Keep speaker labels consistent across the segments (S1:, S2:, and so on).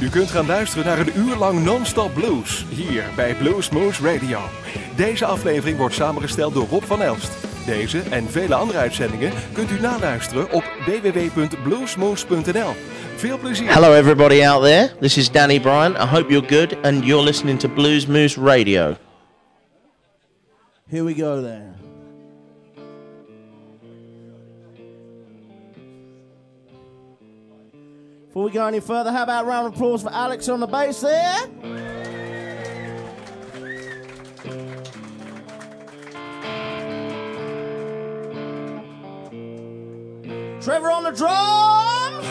S1: U kunt gaan luisteren naar een uur lang non-stop blues hier bij Blues Moose Radio. Deze aflevering wordt samengesteld door Rob van Elst. Deze en vele andere uitzendingen kunt u naluisteren op www.bluesmoose.nl. Veel plezier.
S2: Hello, everybody out there. This is Danny Bryan. I hope you're good and you're listening to Blues Moose Radio.
S3: Here we go then. Before we go any further, how about a round of applause for Alex on the bass there? Trevor on the drums.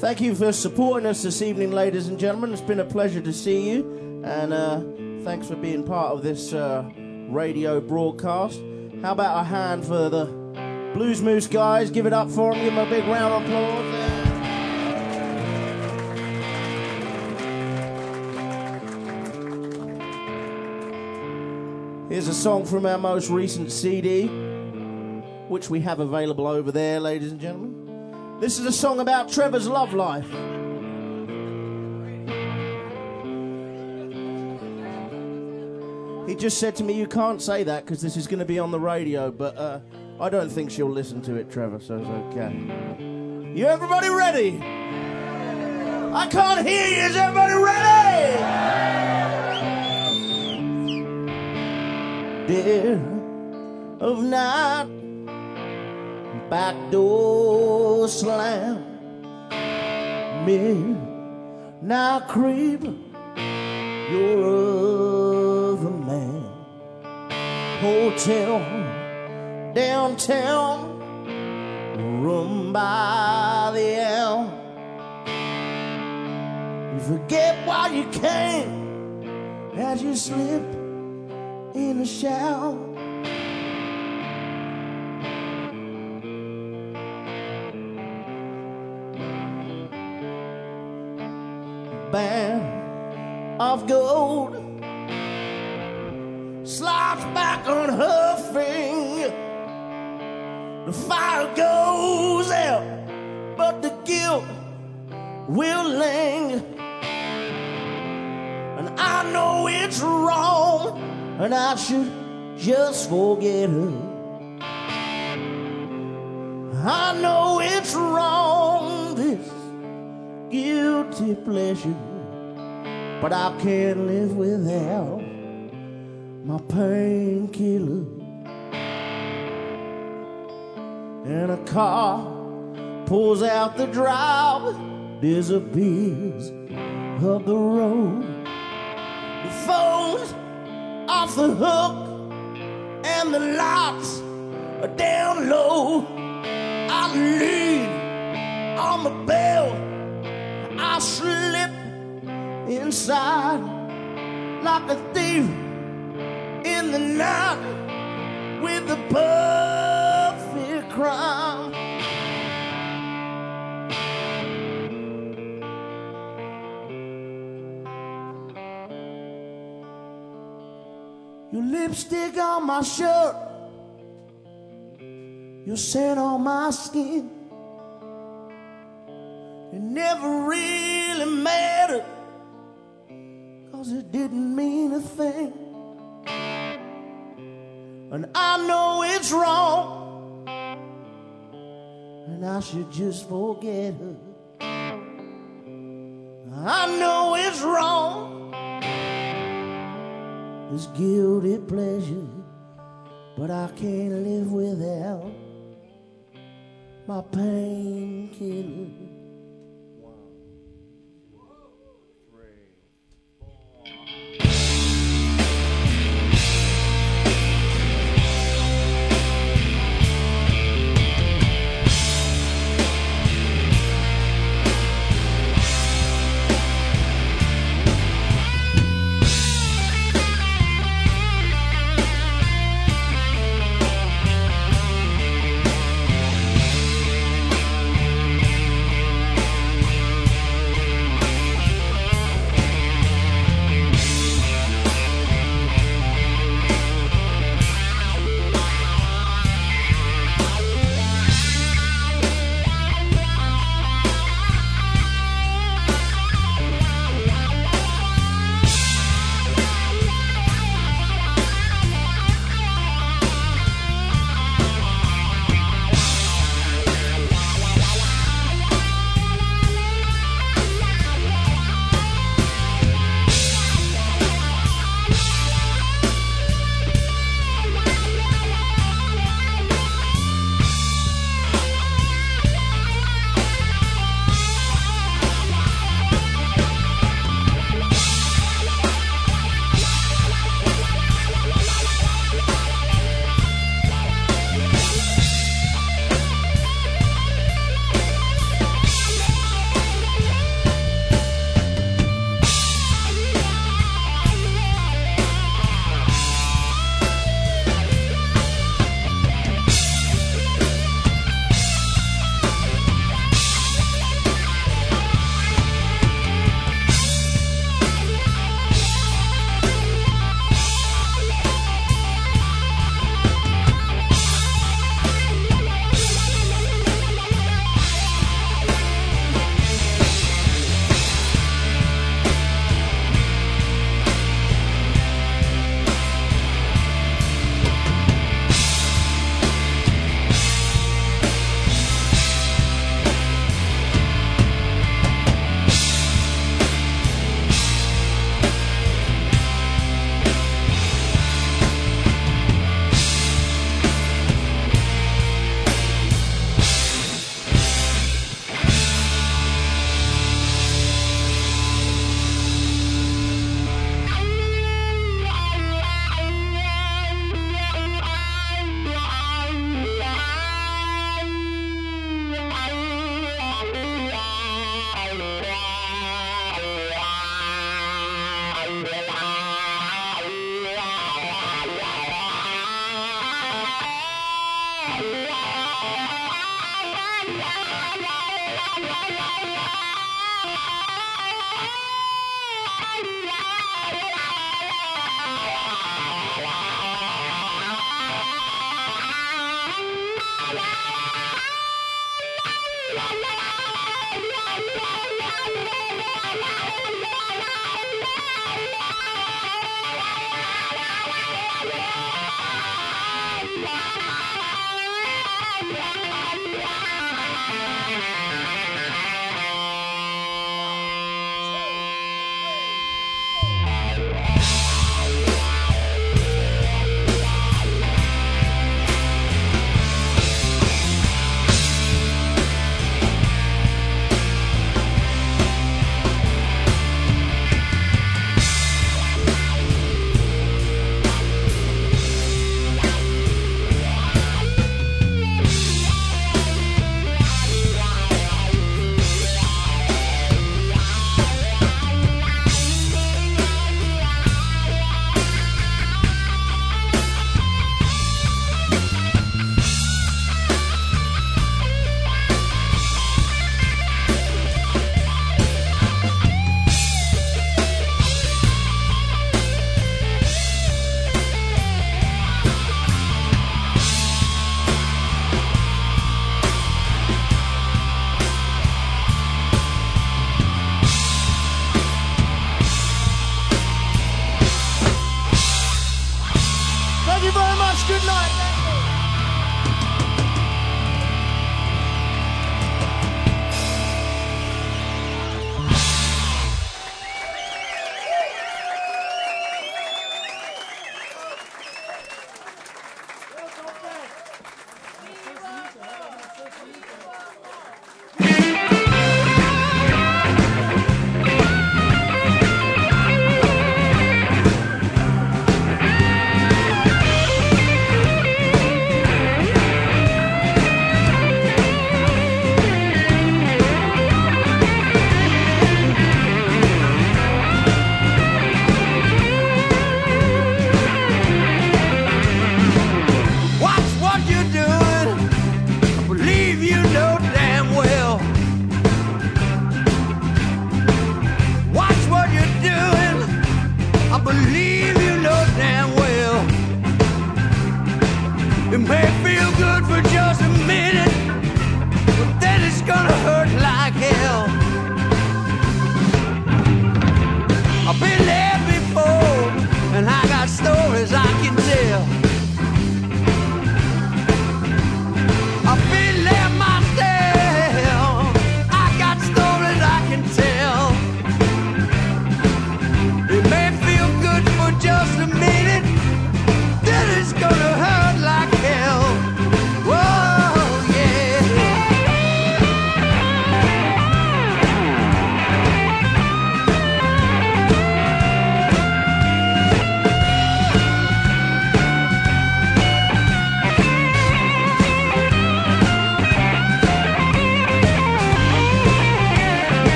S3: Thank you for supporting us this evening, ladies and gentlemen. It's been a pleasure to see you, and uh, thanks for being part of this uh, radio broadcast. How about a hand for the Blues Moose guys? Give it up for them. Give them a big round of applause. Here's a song from our most recent CD, which we have available over there, ladies and gentlemen. This is a song about Trevor's love life. He just said to me, You can't say that because this is going to be on the radio, but uh, I don't think she'll listen to it, Trevor, so it's okay. You everybody ready? I can't hear you. Is everybody ready? Dead of night, back door slam, midnight creep, you're other man, hotel downtown, room by the L. You forget why you came as you slip in the shower. Band of gold slides back on her finger. The fire goes out, but the guilt will linger. And I know it's wrong, and I should just forget her. I know it's wrong, this guilty pleasure, but I can't live without my painkiller. And a car pulls out the drive, disappears up the road. The phone's off the hook, and the lights are down low. I lean on the bell, I slip inside like a thief in the night with the perfect crime. Your lipstick on my shirt, your scent on my skin. It never really mattered, cause it didn't mean a thing. And I know it's wrong, and I should just forget her. I know it's wrong, this guilty pleasure, but I can't live without my painkiller.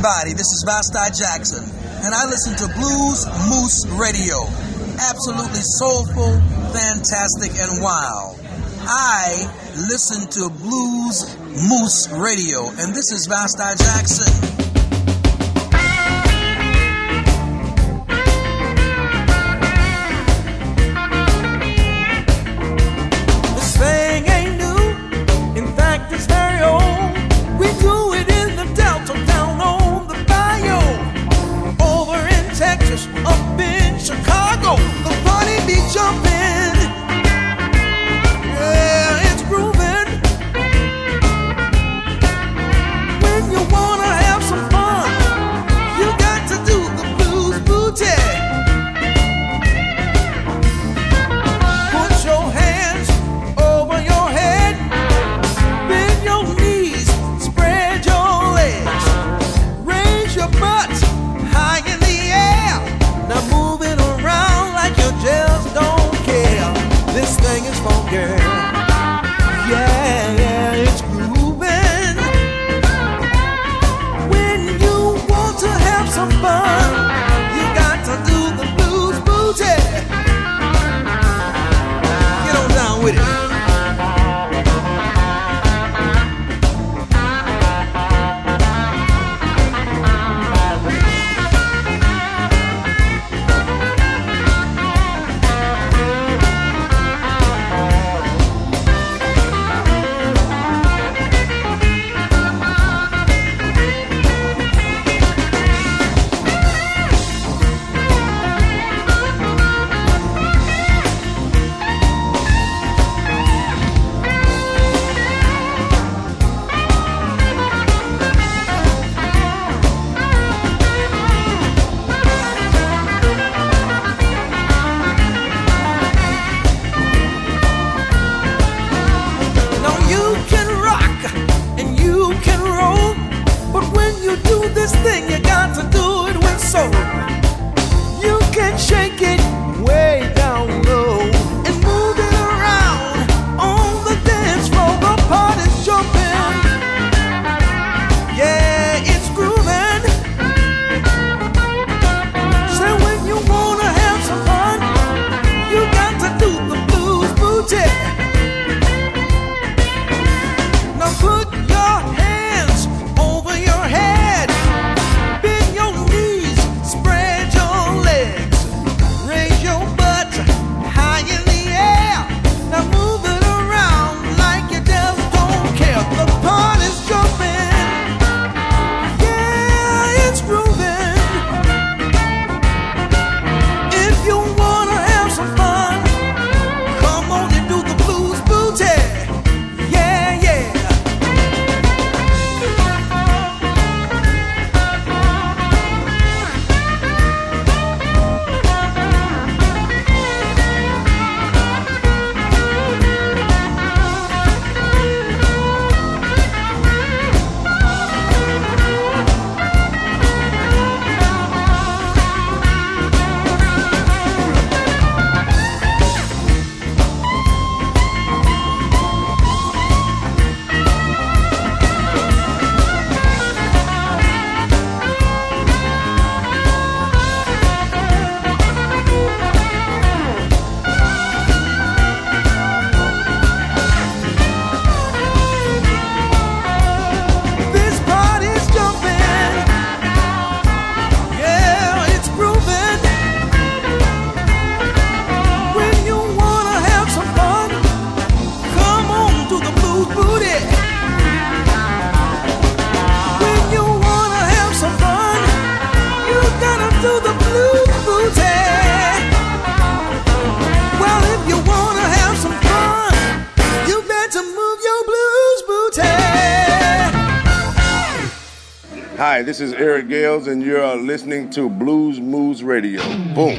S4: Everybody. This is Vasti Jackson, and I listen to Blues Moose Radio. Absolutely soulful, fantastic, and wild. I listen to Blues Moose Radio, and this is Vasti Jackson.
S5: To Blues Moose Radio. Boom.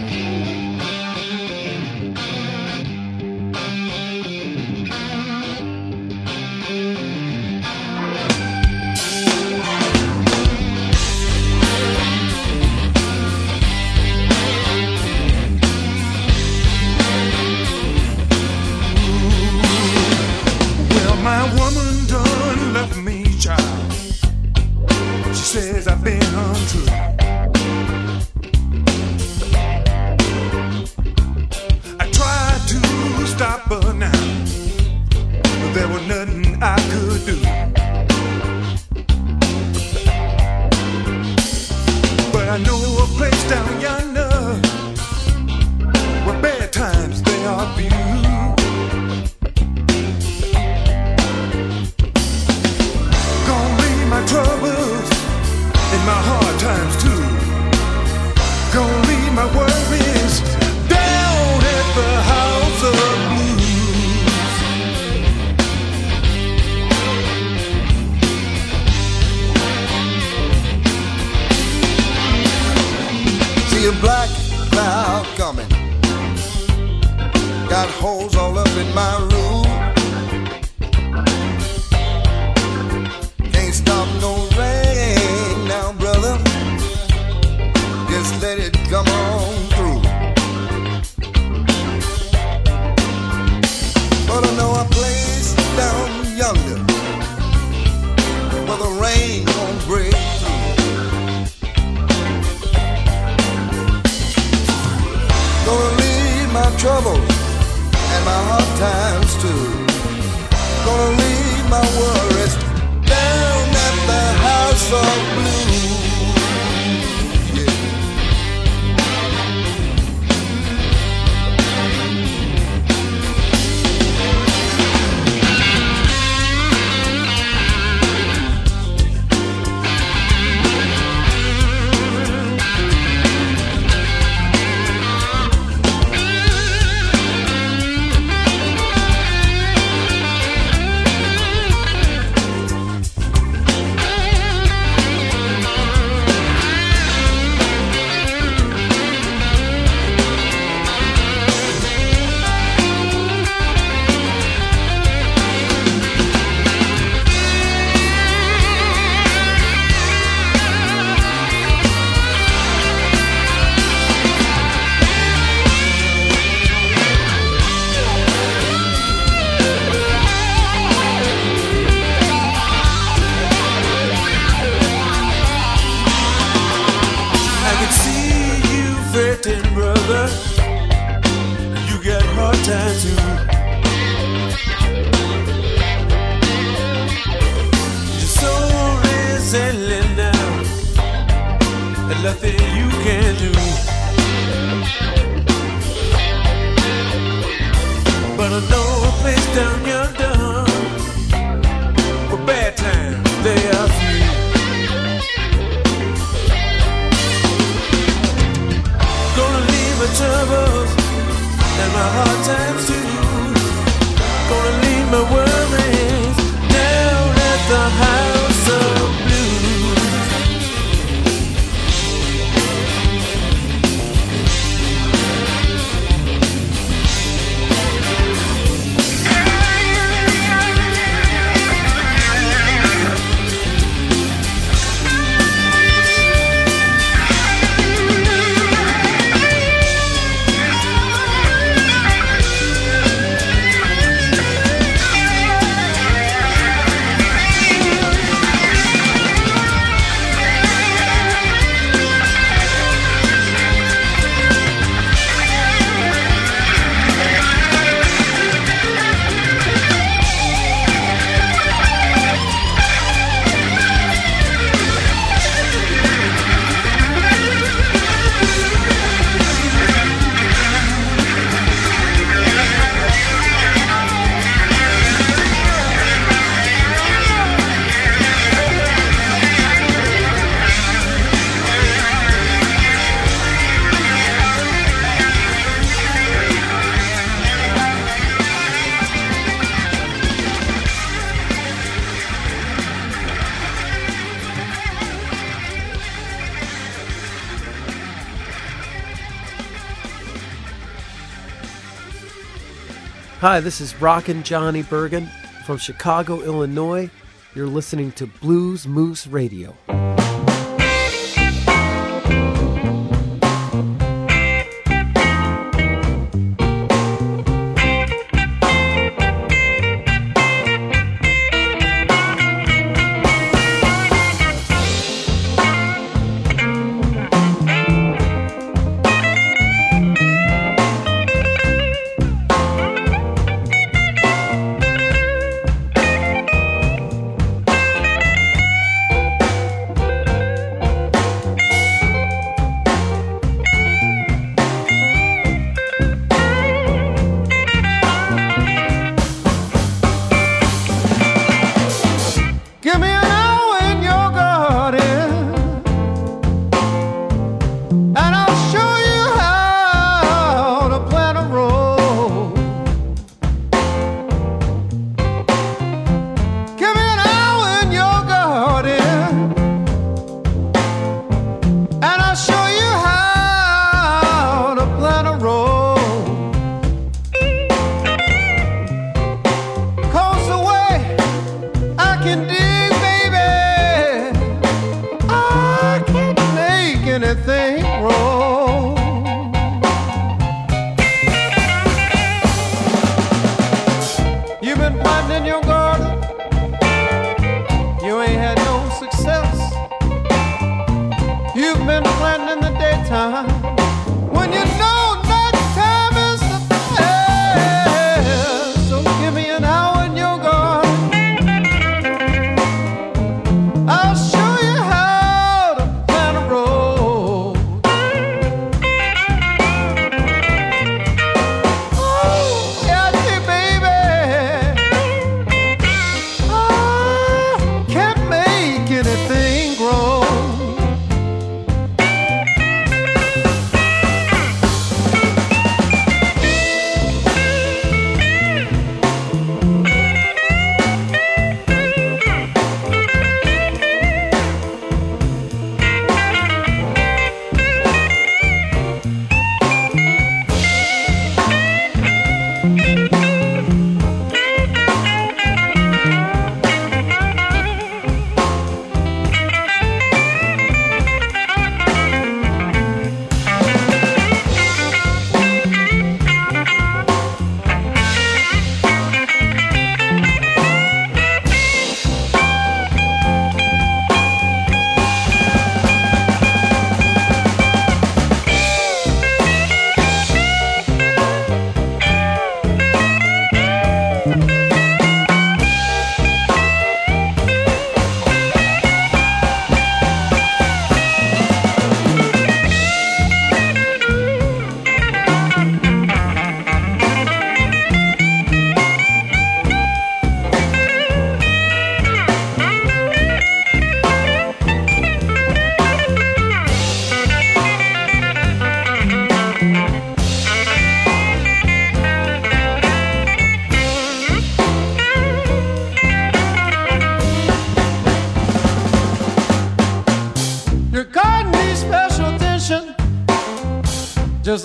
S6: Hi, this is Rockin' Johnny Burgin from Chicago, Illinois. You're listening to Blues Moose Radio.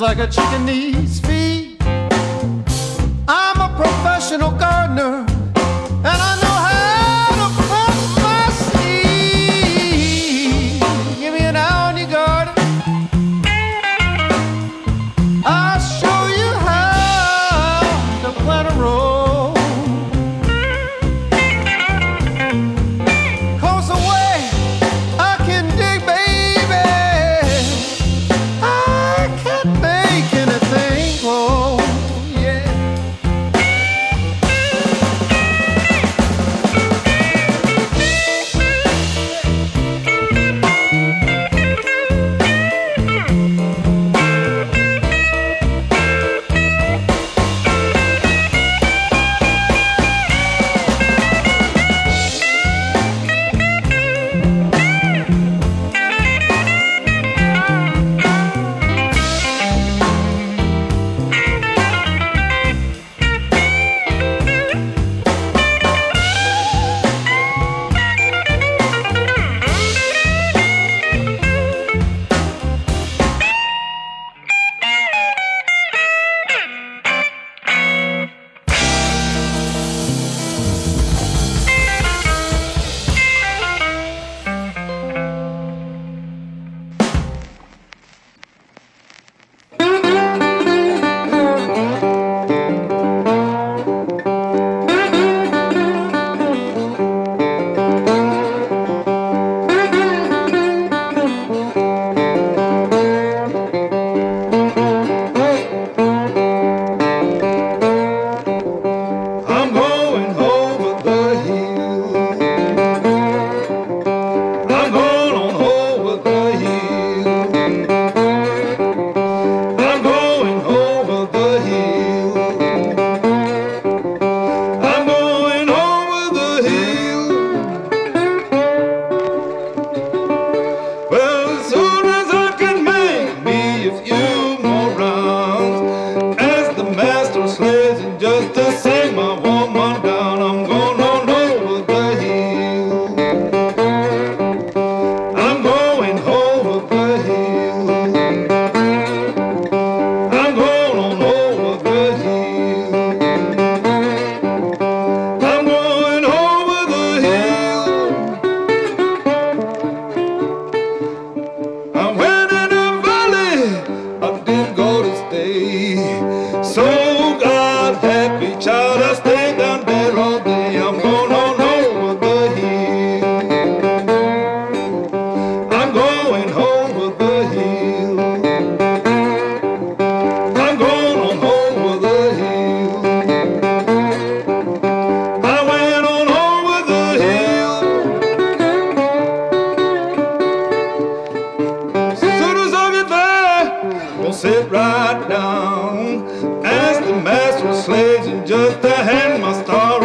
S7: Like a chicken needs sit right down. Ask the master of slaves and just to hand my
S8: star.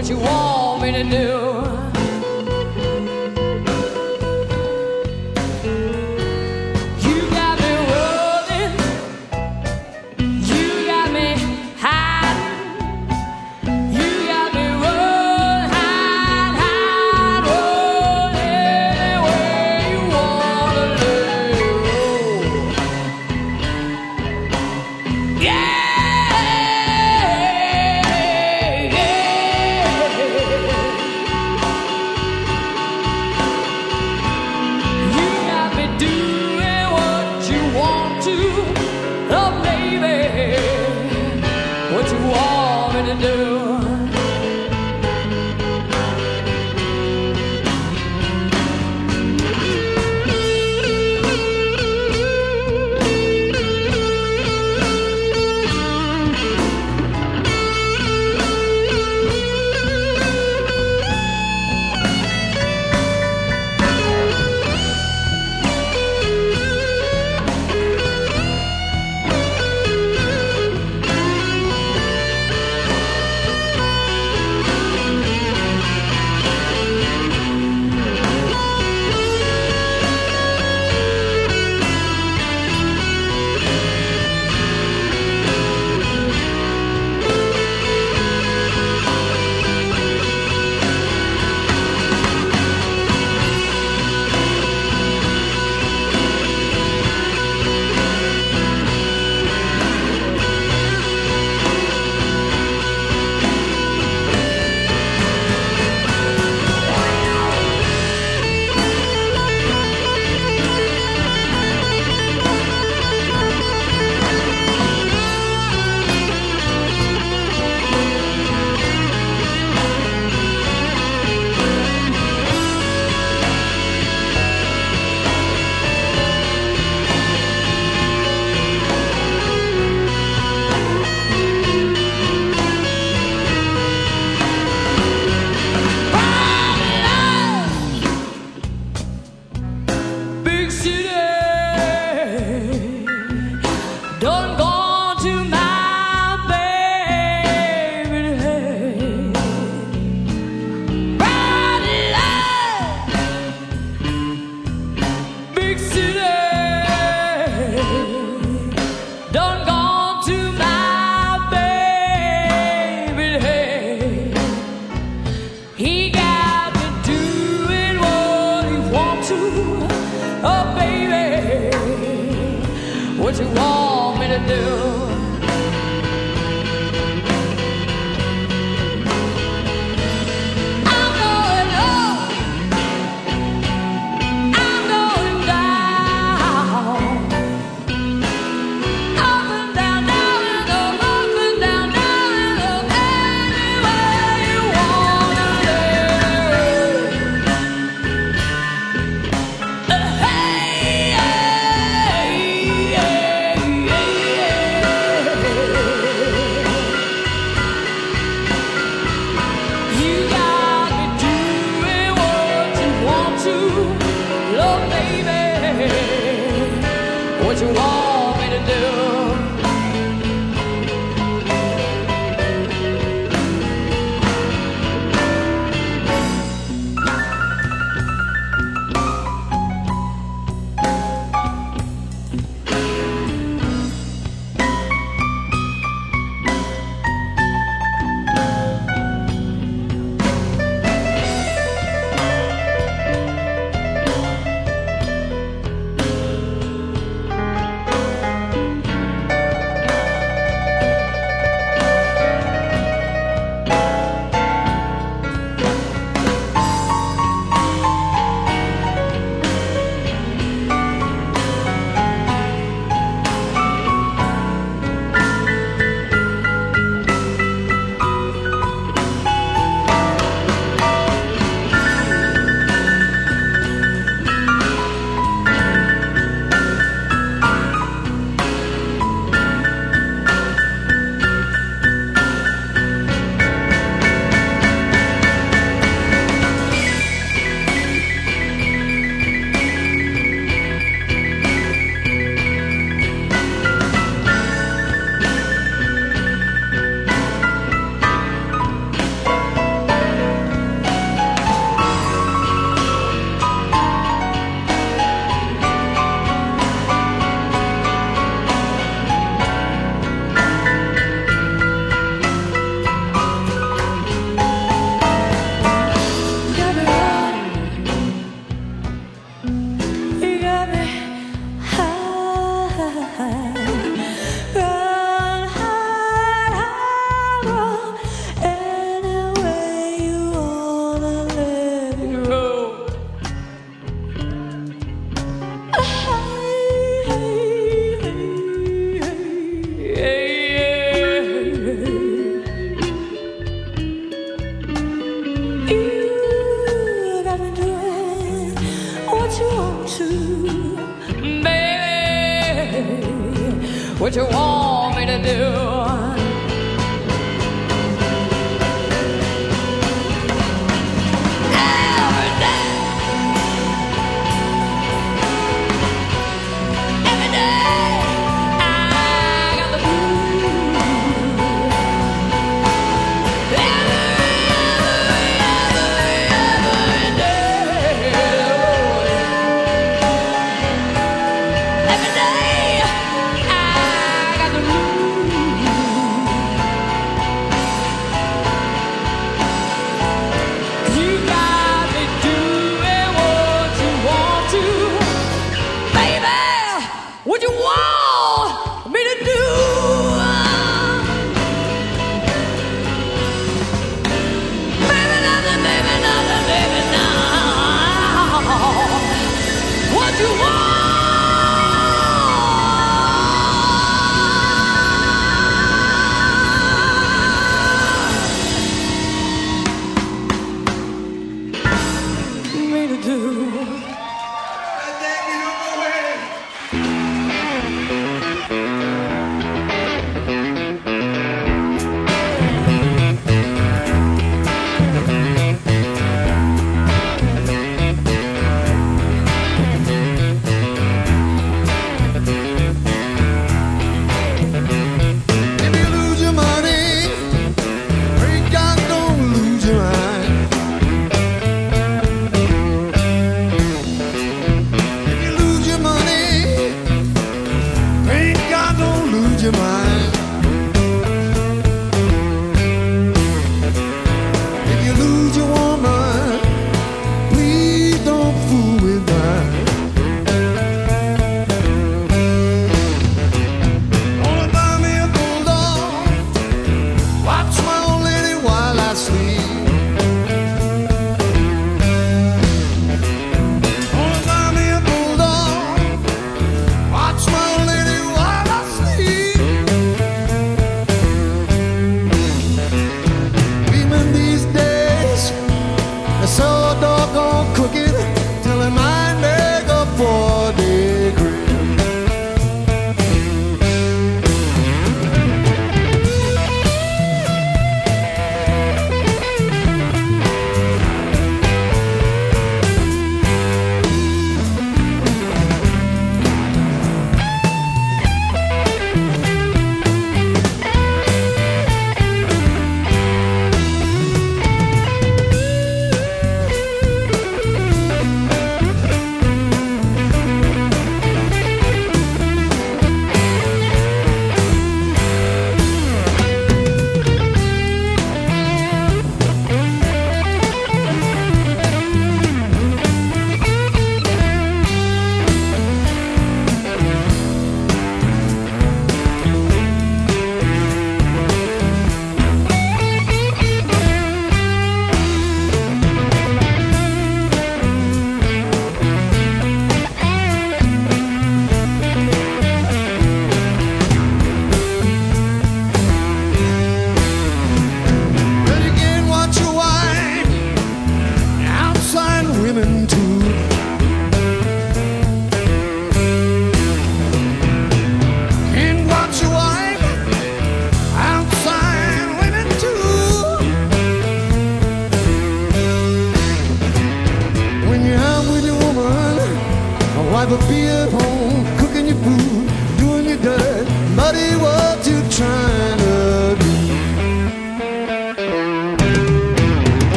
S8: what you want me to do.
S9: too
S10: long.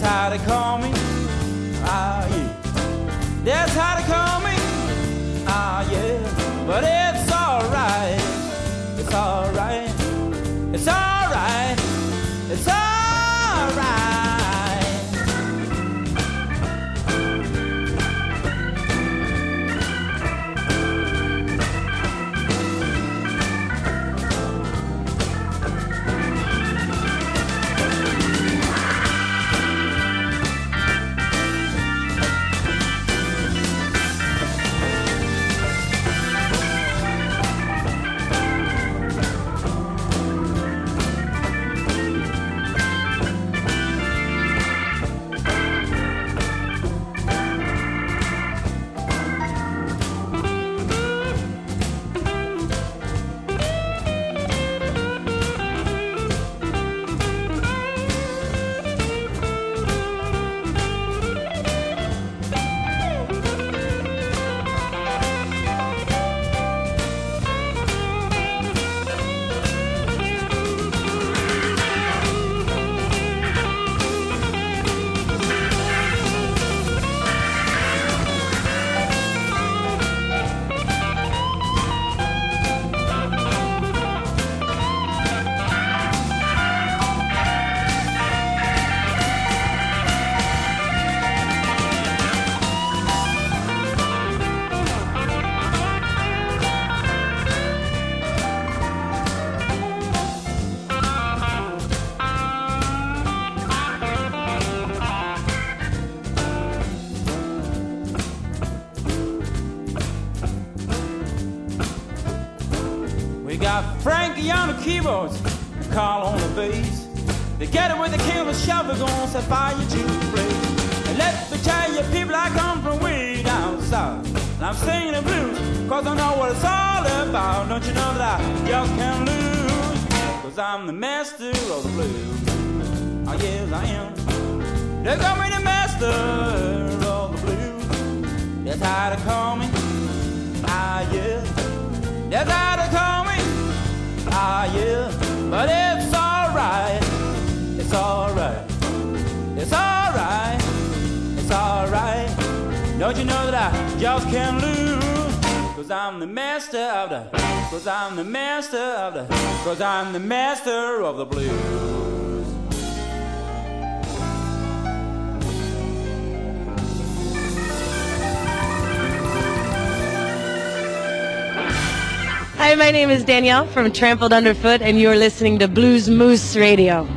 S10: That's how they call me. Ah, yeah. That's how they call me. Got Frankie on the keyboards, Carl on the bass. It with the the shovel, gonna set fire to the place. And let me tell you, people, I come from way down south. And I'm singing the blues, cause I know what it's all about. Don't you know that I just can't lose? Cause I'm the master of the blues. Oh, yes, I am. They call me the master of the blues. That's how they call me. Ah, yeah. That's how they call me. Ah, yeah. But it's alright. It's alright. It's alright. It's alright. Don't you know that I just can't lose? Cause I'm the master of the. Cause I'm the master of the. Cause I'm the master of the blues.
S11: Hi, my name is Danielle from Trampled Underfoot, and you're listening to Blues Moose Radio.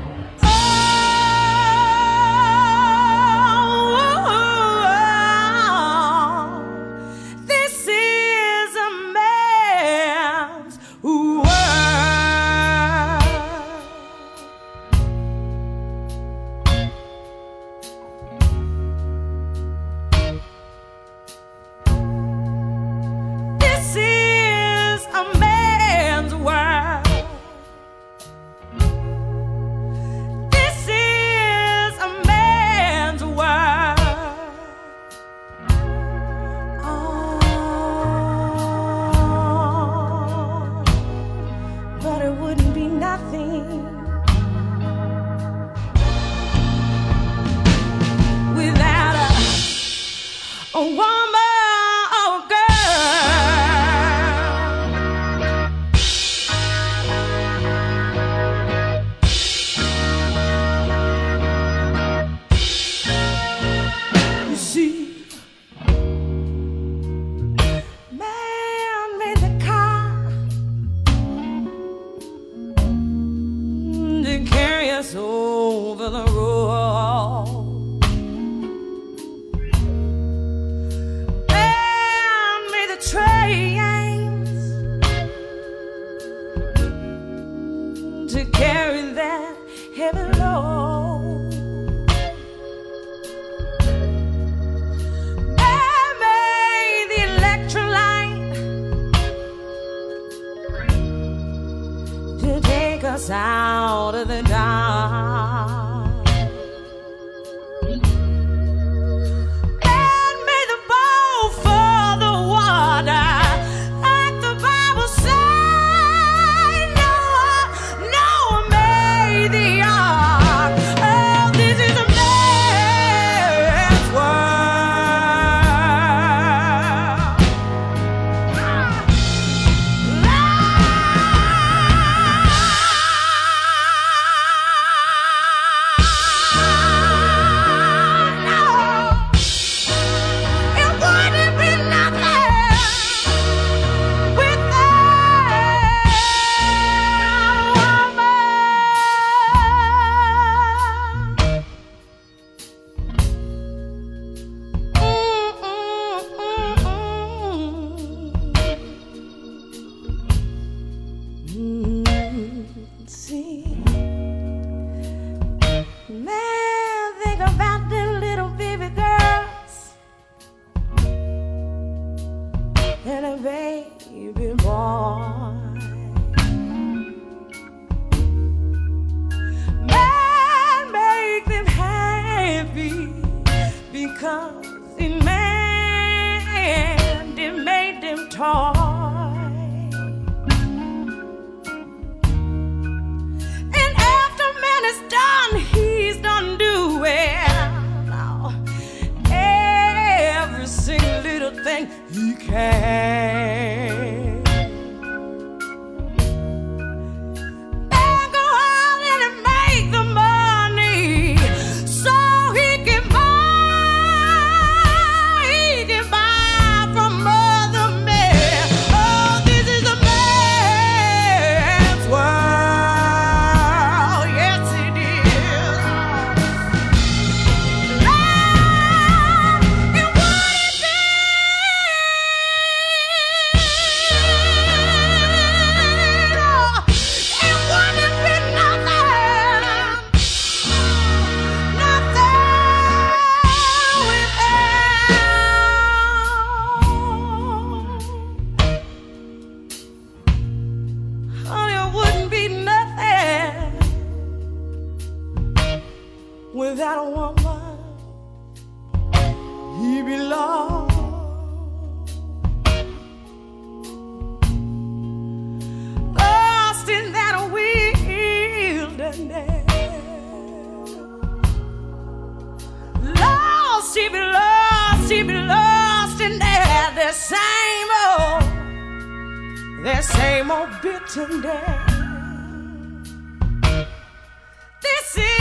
S11: Same old bitterness. This is,